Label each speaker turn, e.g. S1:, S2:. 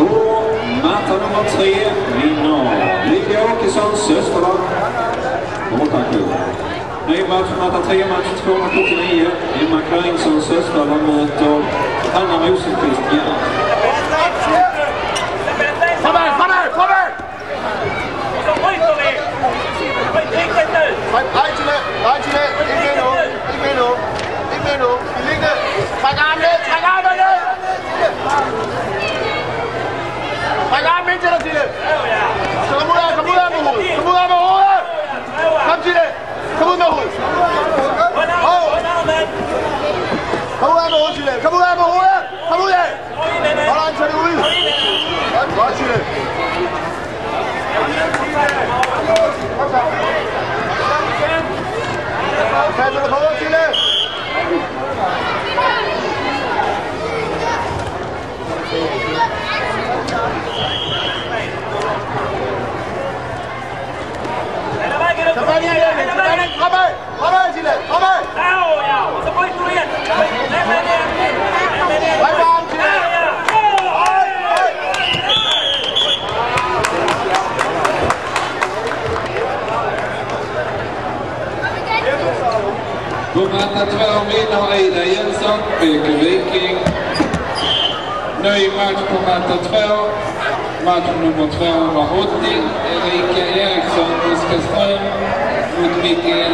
S1: då matta nummer tre vinner Lydia Åkesson Söstra. Åtaku. Ny match, matta 3, match 279. Emma Karinsson Söstra möter Hanna Rosenqvist
S2: Gerd. Ligger! Ligger! Ligger! Ligger! Ud af med hovedet, Kom ud af med hovedet. Kom ud af. Hold on, tag det ud. Godt, godt, Tille. Passer du på, Tille?
S3: Hela vägen upp!
S2: Tag fat i hende.
S3: Hela
S2: Tag
S4: Gumanna 2 vinner Ida Jensen, BK Viking. Ny match på matta 2. Match nummer 280. Erika Eriksson, Oskarshamn mot Mikael